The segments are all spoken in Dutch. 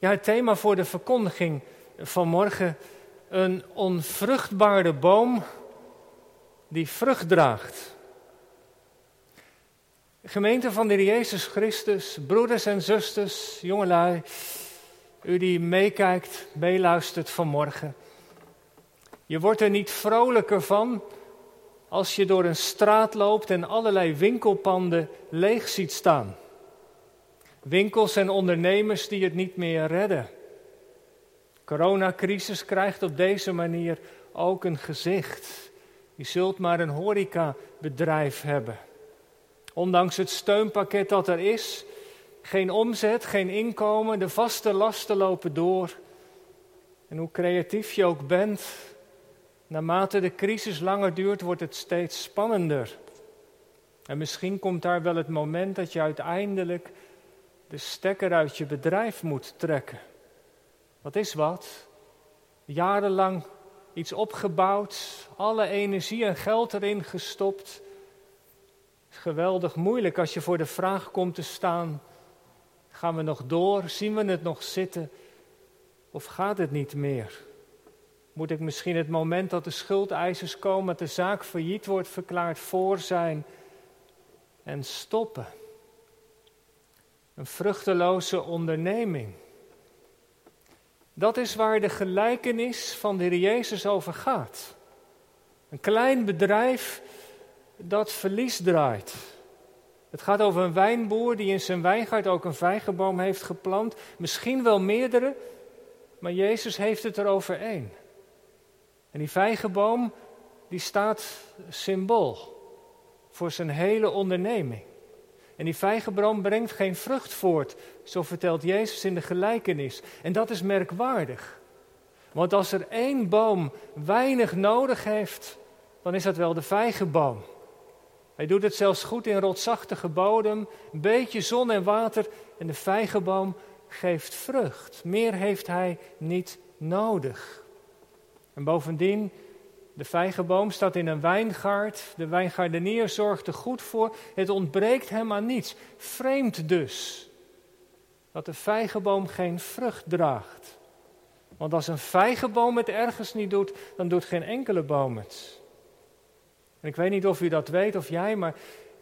Ja, het thema voor de verkondiging vanmorgen: een onvruchtbare boom die vrucht draagt. Gemeente van de Heer Jezus Christus, broeders en zusters, jongelui, u die meekijkt, meeluistert vanmorgen. Je wordt er niet vrolijker van als je door een straat loopt en allerlei winkelpanden leeg ziet staan. Winkels en ondernemers die het niet meer redden. Coronacrisis krijgt op deze manier ook een gezicht. Je zult maar een horecabedrijf hebben. Ondanks het steunpakket dat er is, geen omzet, geen inkomen, de vaste lasten lopen door. En hoe creatief je ook bent, naarmate de crisis langer duurt, wordt het steeds spannender. En misschien komt daar wel het moment dat je uiteindelijk de stekker uit je bedrijf moet trekken. Wat is wat? Jarenlang iets opgebouwd, alle energie en geld erin gestopt. Geweldig moeilijk als je voor de vraag komt te staan: gaan we nog door? Zien we het nog zitten? Of gaat het niet meer? Moet ik misschien het moment dat de schuldeisers komen, dat de zaak failliet wordt verklaard, voor zijn en stoppen? Een vruchteloze onderneming. Dat is waar de gelijkenis van de Heer Jezus over gaat. Een klein bedrijf dat verlies draait. Het gaat over een wijnboer die in zijn wijngaard ook een vijgenboom heeft geplant. Misschien wel meerdere, maar Jezus heeft het er over één. En die vijgenboom, die staat symbool voor zijn hele onderneming. En die vijgenboom brengt geen vrucht voort, zo vertelt Jezus in de gelijkenis. En dat is merkwaardig. Want als er één boom weinig nodig heeft, dan is dat wel de vijgenboom. Hij doet het zelfs goed in rotsachtige bodem, een beetje zon en water en de vijgenboom geeft vrucht. Meer heeft hij niet nodig. En bovendien, de vijgenboom staat in een wijngaard. De wijngaardenier zorgt er goed voor. Het ontbreekt hem aan niets. Vreemd dus dat de vijgenboom geen vrucht draagt. Want als een vijgenboom het ergens niet doet, dan doet geen enkele boom het. En ik weet niet of u dat weet of jij, maar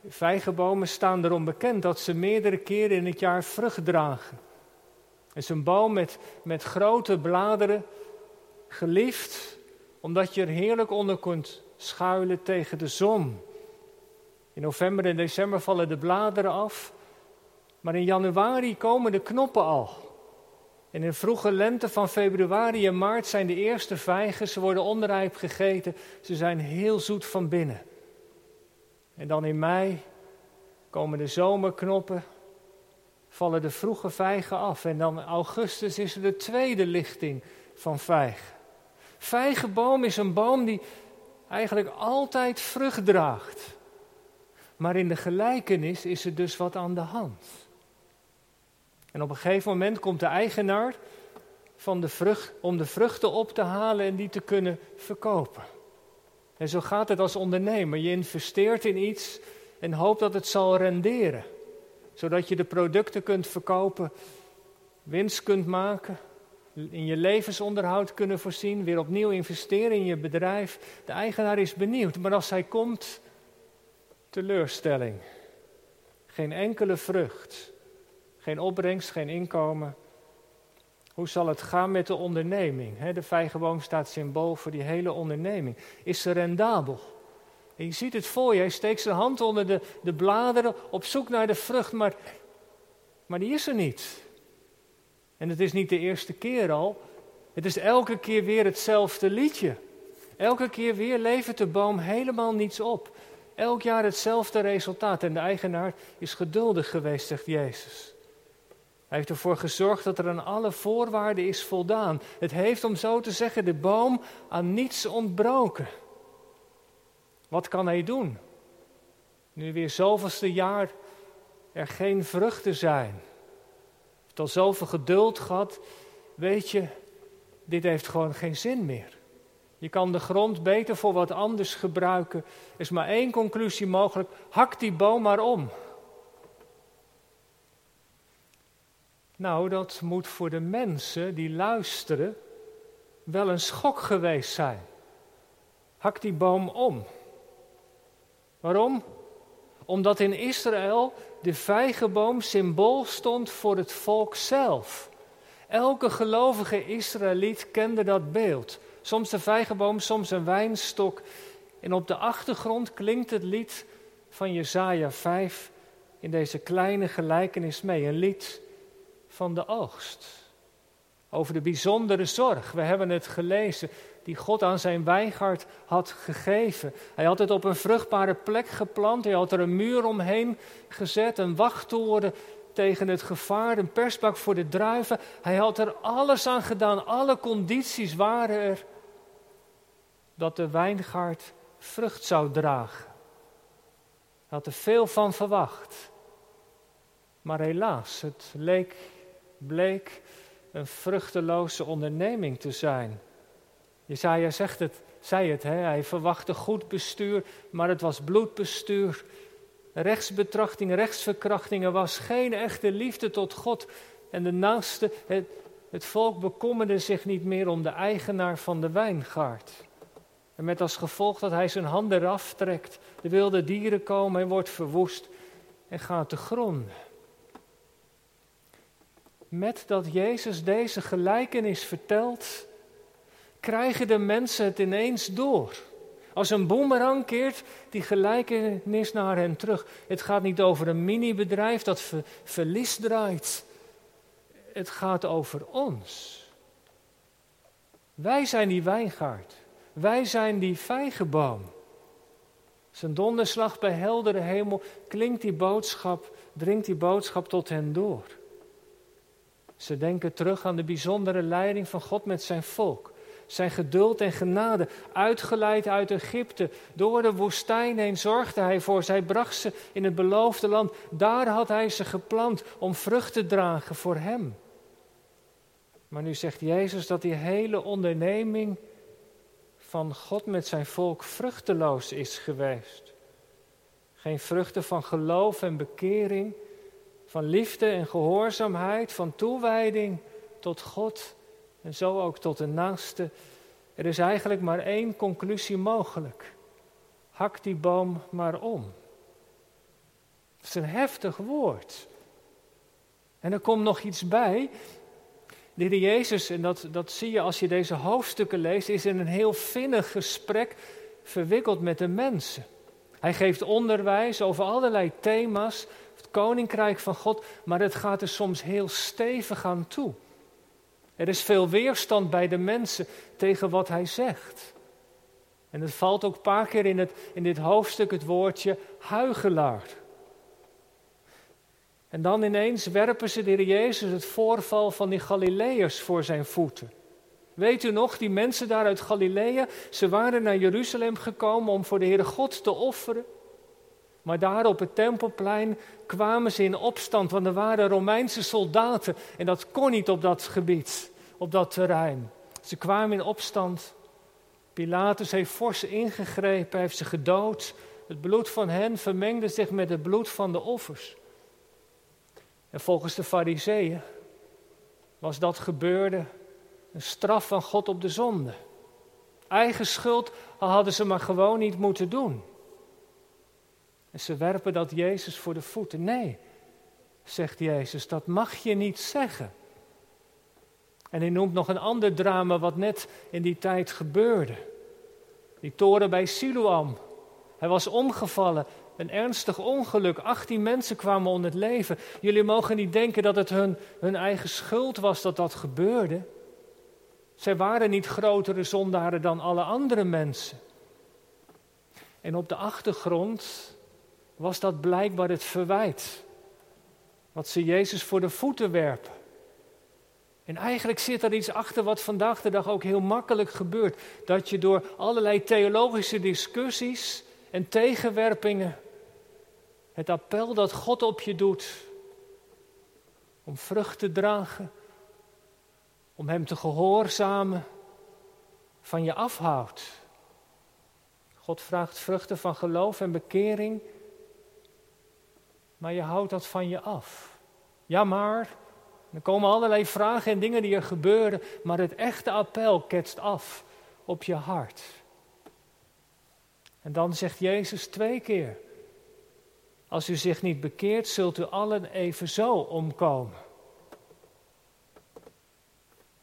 vijgenbomen staan erom bekend dat ze meerdere keren in het jaar vrucht dragen. Het is een boom met, met grote bladeren, geliefd, omdat je er heerlijk onder kunt schuilen tegen de zon. In november en december vallen de bladeren af, maar in januari komen de knoppen al. En in vroege lente van februari en maart zijn de eerste vijgen, ze worden onrijp gegeten, ze zijn heel zoet van binnen. En dan in mei komen de zomerknoppen, vallen de vroege vijgen af. En dan in augustus is er de tweede lichting van vijgen. Vijgenboom is een boom die eigenlijk altijd vrucht draagt. Maar in de gelijkenis is er dus wat aan de hand. En op een gegeven moment komt de eigenaar van de vrucht, om de vruchten op te halen en die te kunnen verkopen. En zo gaat het als ondernemer. Je investeert in iets en hoopt dat het zal renderen. Zodat je de producten kunt verkopen, winst kunt maken, in je levensonderhoud kunnen voorzien, weer opnieuw investeren in je bedrijf. De eigenaar is benieuwd, maar als hij komt, teleurstelling. Geen enkele vrucht. Geen opbrengst, geen inkomen. Hoe zal het gaan met de onderneming? De vijgenboom staat symbool voor die hele onderneming. Is ze rendabel? En je ziet het voor je, hij steekt zijn hand onder de, de bladeren op zoek naar de vrucht, maar, maar die is er niet. En het is niet de eerste keer al, het is elke keer weer hetzelfde liedje. Elke keer weer levert de boom helemaal niets op. Elk jaar hetzelfde resultaat en de eigenaar is geduldig geweest, zegt Jezus. Hij heeft ervoor gezorgd dat er aan alle voorwaarden is voldaan. Het heeft, om zo te zeggen, de boom aan niets ontbroken. Wat kan hij doen? Nu weer zoveelste jaar er geen vruchten zijn. Al zoveel geduld gehad. Weet je, dit heeft gewoon geen zin meer. Je kan de grond beter voor wat anders gebruiken. Er is maar één conclusie mogelijk. Hak die boom maar om. Nou, dat moet voor de mensen die luisteren wel een schok geweest zijn. Hak die boom om. Waarom? Omdat in Israël de vijgenboom symbool stond voor het volk zelf. Elke gelovige Israëliet kende dat beeld. Soms de vijgenboom, soms een wijnstok. En op de achtergrond klinkt het lied van Jesaja 5 in deze kleine gelijkenis mee. Een lied van de oogst. Over de bijzondere zorg. We hebben het gelezen die God aan zijn wijngaard had gegeven. Hij had het op een vruchtbare plek geplant. Hij had er een muur omheen gezet, een wachttoren tegen het gevaar, een persbak voor de druiven. Hij had er alles aan gedaan. Alle condities waren er dat de wijngaard vrucht zou dragen. Hij had er veel van verwacht. Maar helaas, het leek, bleek een vruchteloze onderneming te zijn. Jezaja zegt het, zei het, hè? hij verwachtte goed bestuur, maar het was bloedbestuur. Rechtsbetrachting, rechtsverkrachtingen was geen echte liefde tot God. En de naaste, het, het volk bekommerde zich niet meer om de eigenaar van de wijngaard. En met als gevolg dat hij zijn handen eraf trekt, de wilde dieren komen en wordt verwoest en gaat te gronden. Met dat Jezus deze gelijkenis vertelt, krijgen de mensen het ineens door. Als een boemerang keert die gelijkenis naar hen terug. Het gaat niet over een mini-bedrijf dat verlies draait. Het gaat over ons. Wij zijn die wijngaard. Wij zijn die vijgenboom. Zijn donderslag bij heldere hemel klinkt die boodschap, dringt die boodschap tot hen door. Ze denken terug aan de bijzondere leiding van God met zijn volk. Zijn geduld en genade, uitgeleid uit Egypte, door de woestijn heen zorgde hij voor. Zij bracht ze in het beloofde land. Daar had hij ze geplant om vrucht te dragen voor hem. Maar nu zegt Jezus dat die hele onderneming van God met zijn volk vruchteloos is geweest. Geen vruchten van geloof en bekering, van liefde en gehoorzaamheid, van toewijding tot God en zo ook tot de naaste. Er is eigenlijk maar één conclusie mogelijk. Hak die boom maar om. Dat is een heftig woord. En er komt nog iets bij. De Jezus, en dat, dat zie je als je deze hoofdstukken leest, is in een heel vinnig gesprek verwikkeld met de mensen. Hij geeft onderwijs over allerlei thema's, het koninkrijk van God, maar het gaat er soms heel stevig aan toe. Er is veel weerstand bij de mensen tegen wat hij zegt. En het valt ook een paar keer in, het, in dit hoofdstuk het woordje huigelaar. En dan ineens werpen ze de Heer Jezus het voorval van die Galileërs voor zijn voeten. Weet u nog, die mensen daar uit Galilea, ze waren naar Jeruzalem gekomen om voor de Heere God te offeren. Maar daar op het tempelplein kwamen ze in opstand, want er waren Romeinse soldaten en dat kon niet op dat gebied, op dat terrein. Ze kwamen in opstand. Pilatus heeft fors ingegrepen, heeft ze gedood. Het bloed van hen vermengde zich met het bloed van de offers. En volgens de Fariseeën was dat gebeurde een straf van God op de zonde. Eigen schuld hadden ze maar gewoon niet moeten doen. En ze werpen dat Jezus voor de voeten. Nee, zegt Jezus, dat mag je niet zeggen. En hij noemt nog een ander drama wat net in die tijd gebeurde. Die toren bij Siloam. Hij was omgevallen, een ernstig ongeluk. 18 mensen kwamen om het leven. Jullie mogen niet denken dat het hun, hun eigen schuld was dat dat gebeurde. Zij waren niet grotere zondaren dan alle andere mensen. En op de achtergrond was dat blijkbaar het verwijt. Wat ze Jezus voor de voeten werpen. En eigenlijk zit er iets achter wat vandaag de dag ook heel makkelijk gebeurt. Dat je door allerlei theologische discussies en tegenwerpingen het appel dat God op je doet om vrucht te dragen, om Hem te gehoorzamen, van je afhoudt. God vraagt vruchten van geloof en bekering maar je houdt dat van je af. Ja, maar Er komen allerlei vragen en dingen die er gebeuren, maar het echte appel ketst af op je hart. En dan zegt Jezus twee keer: Als u zich niet bekeert, zult u allen even zo omkomen.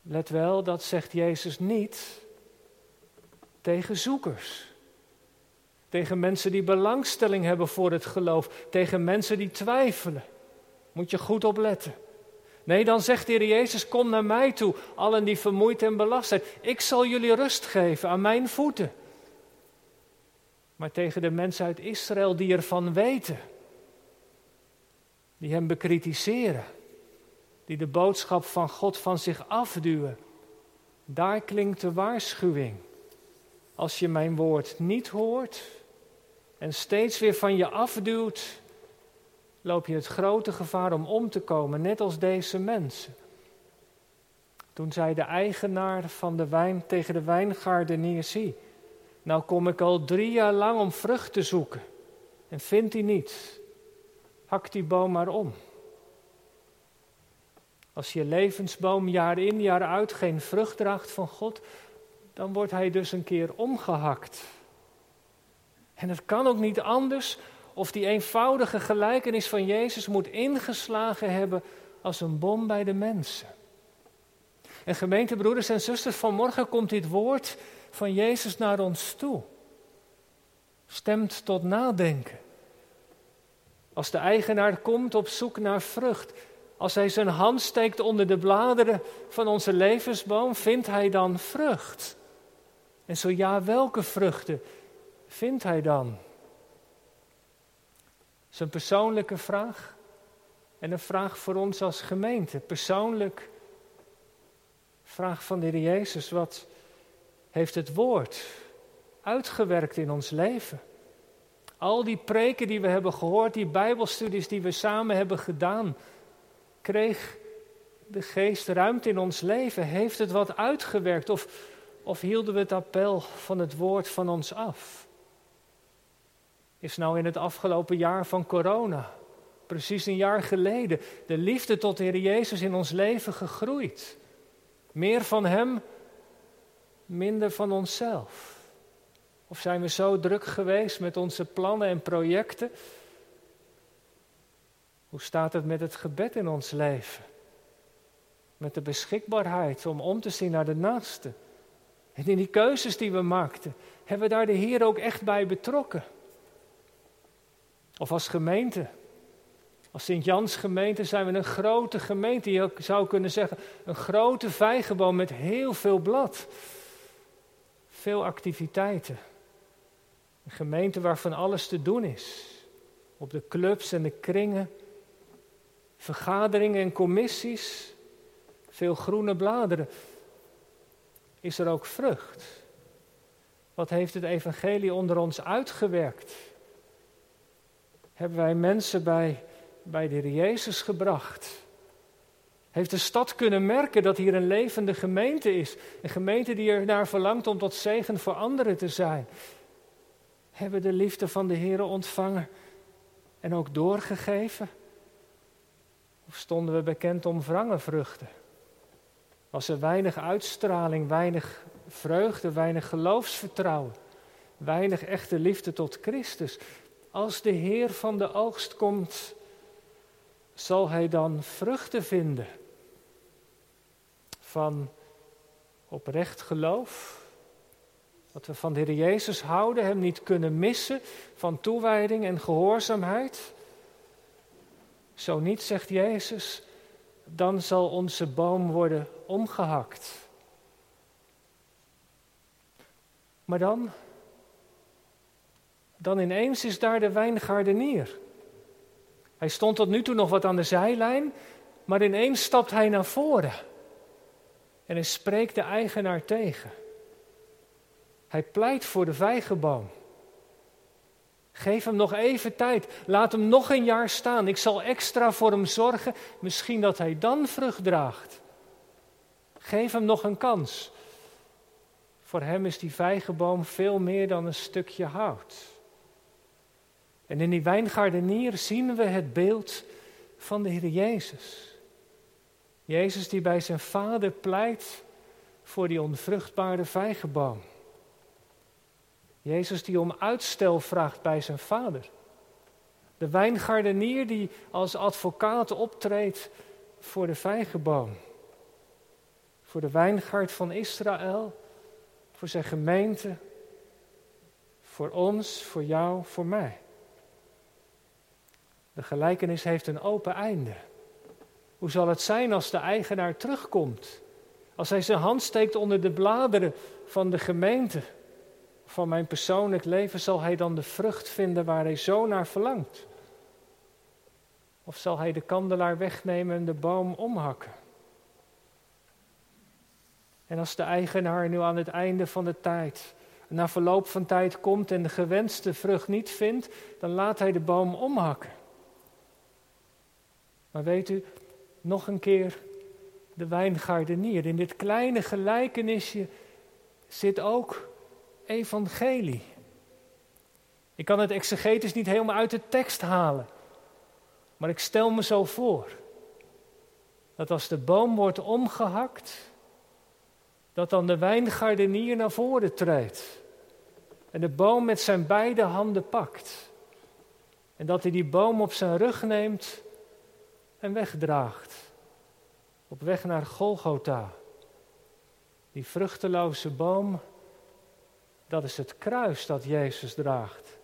Let wel, dat zegt Jezus niet tegen zoekers. Tegen mensen die belangstelling hebben voor het geloof. Tegen mensen die twijfelen. Moet je goed opletten. Nee, dan zegt de Heer Jezus: Kom naar mij toe, allen die vermoeid en belast zijn. Ik zal jullie rust geven aan mijn voeten. Maar tegen de mensen uit Israël die ervan weten, die hem bekritiseren, die de boodschap van God van zich afduwen, daar klinkt de waarschuwing. Als je mijn woord niet hoort en steeds weer van je afduwt, loop je het grote gevaar om om te komen, net als deze mensen. Toen zei de eigenaar van de wijn tegen de wijngaardenier, zie, nou kom ik al drie jaar lang om vrucht te zoeken en vind die niet. Hak die boom maar om. Als je levensboom jaar in jaar uit geen vrucht draagt van God, dan wordt hij dus een keer omgehakt. En het kan ook niet anders of die eenvoudige gelijkenis van Jezus moet ingeslagen hebben als een bom bij de mensen. En gemeentebroeders en zusters, vanmorgen komt dit woord van Jezus naar ons toe. Stemt tot nadenken. Als de eigenaar komt op zoek naar vrucht, als hij zijn hand steekt onder de bladeren van onze levensboom, vindt hij dan vrucht? En zo ja, welke vruchten vindt hij dan? Een persoonlijke vraag en een vraag voor ons als gemeente. Persoonlijk, vraag van de Heer Jezus, wat heeft het woord uitgewerkt in ons leven? Al die preken die we hebben gehoord, die bijbelstudies die we samen hebben gedaan, kreeg de geest ruimte in ons leven? Heeft het wat uitgewerkt of, of hielden we het appel van het woord van ons af? Is nou in het afgelopen jaar van corona, precies een jaar geleden, de liefde tot de Heer Jezus in ons leven gegroeid? Meer van Hem, minder van onszelf. Of zijn we zo druk geweest met onze plannen en projecten? Hoe staat het met het gebed in ons leven? Met de beschikbaarheid om om te zien naar de naaste. En in die keuzes die we maakten, hebben we daar de Heer ook echt bij betrokken. Of als gemeente. Als Sint-Jans gemeente zijn we een grote gemeente. Je zou kunnen zeggen, een grote vijgenboom met heel veel blad. Veel activiteiten. Een gemeente waarvan alles te doen is. Op de clubs en de kringen. Vergaderingen en commissies. Veel groene bladeren. Is er ook vrucht? Wat heeft het evangelie onder ons uitgewerkt? Hebben wij mensen bij, bij de Heer Jezus gebracht? Heeft de stad kunnen merken dat hier een levende gemeente is? Een gemeente die er naar verlangt om tot zegen voor anderen te zijn? Hebben de liefde van de Heer ontvangen en ook doorgegeven? Of stonden we bekend om vruchten? Was er weinig uitstraling, weinig vreugde, weinig geloofsvertrouwen, weinig echte liefde tot Christus? Als de Heer van de oogst komt, zal Hij dan vruchten vinden van oprecht geloof? Dat we van de Heer Jezus houden, Hem niet kunnen missen, van toewijding en gehoorzaamheid? Zo niet, zegt Jezus, dan zal onze boom worden omgehakt. Maar dan, dan ineens is daar de wijngaardenier. Hij stond tot nu toe nog wat aan de zijlijn, maar ineens stapt hij naar voren. En hij spreekt de eigenaar tegen. Hij pleit voor de vijgenboom. Geef hem nog even tijd. Laat hem nog een jaar staan. Ik zal extra voor hem zorgen. Misschien dat hij dan vrucht draagt. Geef hem nog een kans. Voor hem is die vijgenboom veel meer dan een stukje hout. En in die wijngaardenier zien we het beeld van de Heer Jezus. Jezus die bij zijn vader pleit voor die onvruchtbare vijgenboom. Jezus die om uitstel vraagt bij zijn vader. De wijngaardenier die als advocaat optreedt voor de vijgenboom. Voor de wijngaard van Israël, voor zijn gemeente, voor ons, voor jou, voor mij. De gelijkenis heeft een open einde. Hoe zal het zijn als de eigenaar terugkomt? Als hij zijn hand steekt onder de bladeren van de gemeente, van mijn persoonlijk leven, zal hij dan de vrucht vinden waar hij zo naar verlangt? Of zal hij de kandelaar wegnemen en de boom omhakken? En als de eigenaar nu aan het einde van de tijd, na verloop van tijd komt en de gewenste vrucht niet vindt, dan laat hij de boom omhakken. Maar weet u, nog een keer de wijngaardenier. In dit kleine gelijkenisje zit ook evangelie. Ik kan het exegetisch niet helemaal uit de tekst halen. Maar ik stel me zo voor dat als de boom wordt omgehakt, dat dan de wijngaardenier naar voren treedt en de boom met zijn beide handen pakt. En dat hij die boom op zijn rug neemt en wegdraagt. Op weg naar Golgotha. Die vruchteloze boom, dat is het kruis dat Jezus draagt.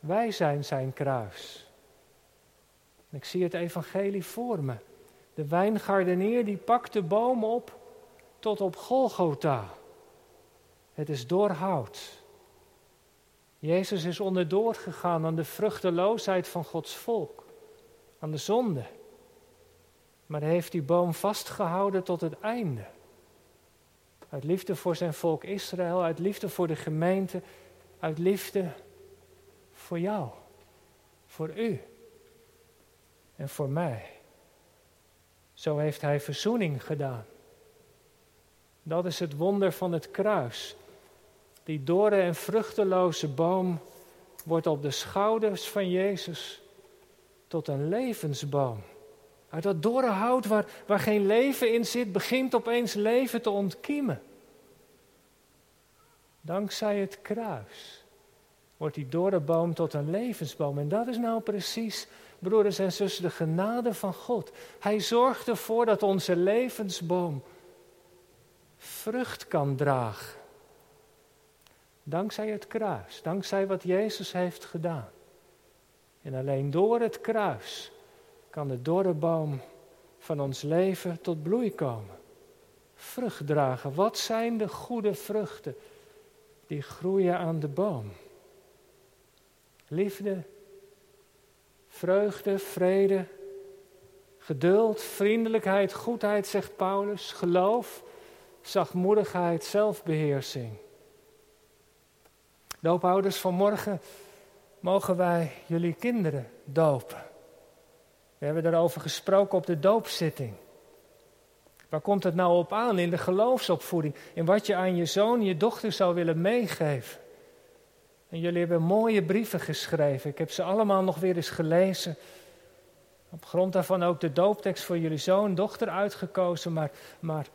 Wij zijn zijn kruis. En ik zie het evangelie voor me. De wijngaardenier die pakt de boom op tot op Golgotha. Het is doorhout. Jezus is onderdoor gegaan aan de vruchteloosheid van Gods volk, aan de zonde. Maar hij heeft die boom vastgehouden tot het einde. Uit liefde voor zijn volk Israël, uit liefde voor de gemeente, uit liefde voor jou, voor u en voor mij. Zo heeft hij verzoening gedaan. Dat is het wonder van het kruis. Die dorre en vruchteloze boom wordt op de schouders van Jezus tot een levensboom. Uit dat dorre hout waar, waar geen leven in zit, begint opeens leven te ontkiemen. Dankzij het kruis wordt die dorre boom tot een levensboom. En dat is nou precies, broeders en zussen, de genade van God. Hij zorgt ervoor dat onze levensboom vrucht kan dragen. Dankzij het kruis, dankzij wat Jezus heeft gedaan. En alleen door het kruis kan de dorre boom van ons leven tot bloei komen. Vrucht dragen. Wat zijn de goede vruchten die groeien aan de boom? Liefde, vreugde, vrede, geduld, vriendelijkheid, goedheid, zegt Paulus, geloof, zachtmoedigheid, zelfbeheersing. Doopouders, vanmorgen mogen wij jullie kinderen dopen. We hebben daarover gesproken op de doopzitting. Waar komt het nou op aan in de geloofsopvoeding? In wat je aan je zoon, je dochter zou willen meegeven. En jullie hebben mooie brieven geschreven. Ik heb ze allemaal nog weer eens gelezen. Op grond daarvan ook de dooptekst voor jullie zoon, dochter uitgekozen. Maar, maar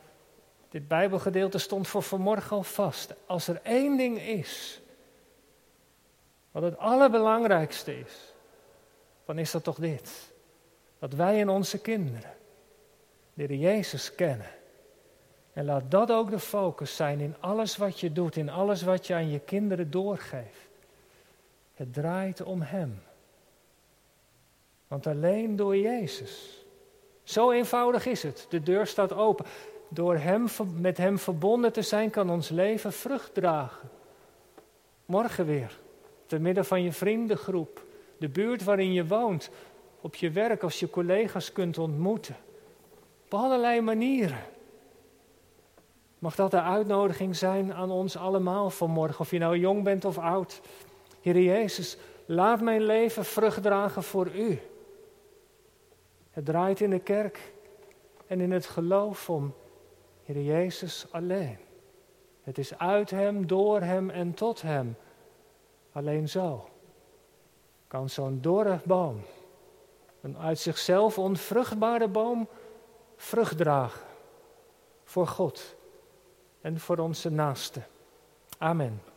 dit Bijbelgedeelte stond voor vanmorgen al vast. Als er één ding is, wat het allerbelangrijkste is, dan is dat toch dit. Dat wij en onze kinderen de Jezus kennen. En laat dat ook de focus zijn in alles wat je doet, in alles wat je aan je kinderen doorgeeft. Het draait om Hem. Want alleen door Jezus. Zo eenvoudig is het. De deur staat open. Door hem, met Hem verbonden te zijn kan ons leven vrucht dragen. Morgen weer, te midden van je vriendengroep, de buurt waarin je woont, op je werk als je collega's kunt ontmoeten. Op allerlei manieren. Mag dat de uitnodiging zijn aan ons allemaal vanmorgen, of je nou jong bent of oud. Heer Jezus, laat mijn leven vrucht dragen voor U. Het draait in de kerk en in het geloof om Heer Jezus alleen. Het is uit Hem, door Hem en tot Hem. Alleen zo kan zo'n dorre boom een uit zichzelf onvruchtbare boom vrucht dragen voor God en voor onze naasten. Amen.